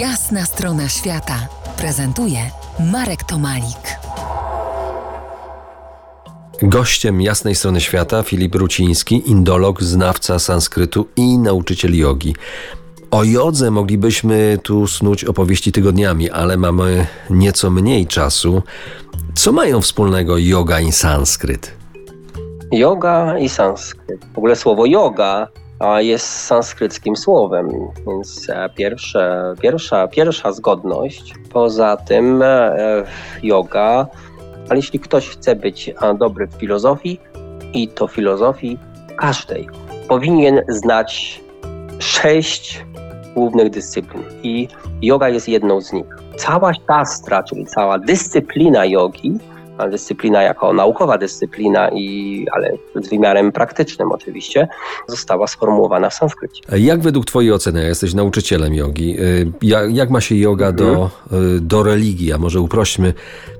Jasna strona świata prezentuje Marek Tomalik. Gościem jasnej strony świata Filip Ruciński, indolog, znawca sanskrytu i nauczyciel jogi. O jodze moglibyśmy tu snuć opowieści tygodniami, ale mamy nieco mniej czasu. Co mają wspólnego yoga i sanskryt? Yoga i sanskryt. W ogóle słowo yoga jest sanskryckim słowem, więc e, pierwsze, pierwsza, pierwsza zgodność. Poza tym e, yoga, ale jeśli ktoś chce być dobry w filozofii, i to filozofii każdej, powinien znać sześć głównych dyscyplin i yoga jest jedną z nich. Cała szastra, czyli cała dyscyplina jogi, dyscyplina jako naukowa dyscyplina, i, ale z wymiarem praktycznym oczywiście, została sformułowana w sanskrycie. Jak według Twojej oceny, jesteś nauczycielem jogi, y, jak, jak ma się yoga do, mhm. y, do religii, a może uprośmy,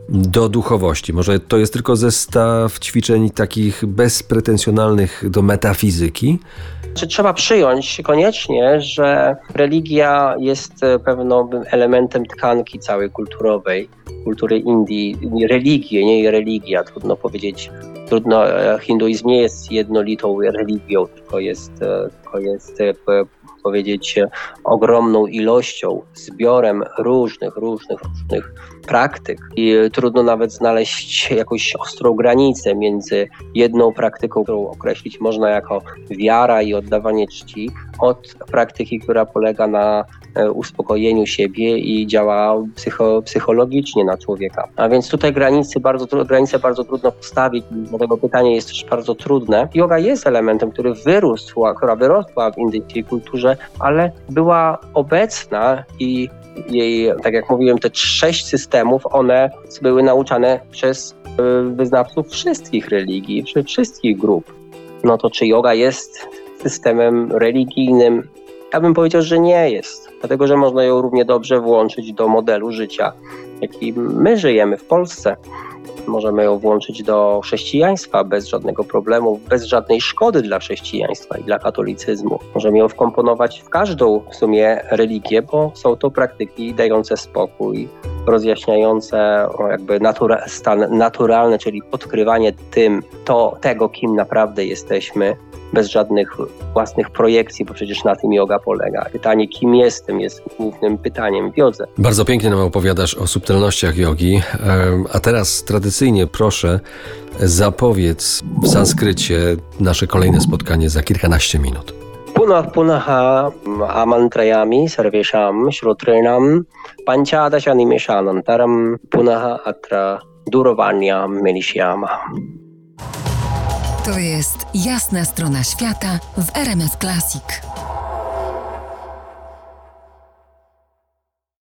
do duchowości? Może to jest tylko zestaw ćwiczeń takich bezpretensjonalnych do metafizyki? Czy trzeba przyjąć koniecznie, że religia jest pewnym elementem tkanki całej kulturowej, kultury Indii, religię, nie religia, trudno powiedzieć. Trudno, e, hinduizm nie jest jednolitą religią, tylko jest, e, tylko jest e, powiedzieć, ogromną ilością, zbiorem różnych, różnych, różnych praktyk. I trudno nawet znaleźć jakąś ostrą granicę między jedną praktyką, którą określić można jako wiara i oddawanie czci, od praktyki, która polega na uspokojeniu siebie i działa psycho, psychologicznie na człowieka. A więc tutaj granice bardzo, granice bardzo trudno postawić, dlatego pytanie jest też bardzo trudne. Yoga jest elementem, który wyrósł, która wyrosła w indyjskiej kulturze, ale była obecna i jej, tak jak mówiłem, te sześć systemów, one były nauczane przez e, wyznawców wszystkich religii, wszystkich grup. No to czy yoga jest systemem religijnym? Ja bym powiedział, że nie jest, dlatego że można ją równie dobrze włączyć do modelu życia, jaki my żyjemy w Polsce. Możemy ją włączyć do chrześcijaństwa bez żadnego problemu, bez żadnej szkody dla chrześcijaństwa i dla katolicyzmu. Możemy ją wkomponować w każdą w sumie religię, bo są to praktyki dające spokój, rozjaśniające jakby natura, stan naturalny, czyli odkrywanie tym to, tego, kim naprawdę jesteśmy, bez żadnych własnych projekcji, bo przecież na tym yoga polega. Pytanie, kim jestem, jest głównym pytaniem w jodze. Bardzo pięknie nam opowiadasz o subtelnościach jogi, a teraz tradycyjnie proszę zapowiedz w sanskrycie nasze kolejne spotkanie za kilkanaście minut. पुनः पुनः आमन्त्रयामि सर्वेषां श्रोतॄणां पञ्चादशनिमेषानन्तरं पुनः अत्र दूरवाण्यां मिलिष्यामः To jest jasna strona świata w RMS Classic.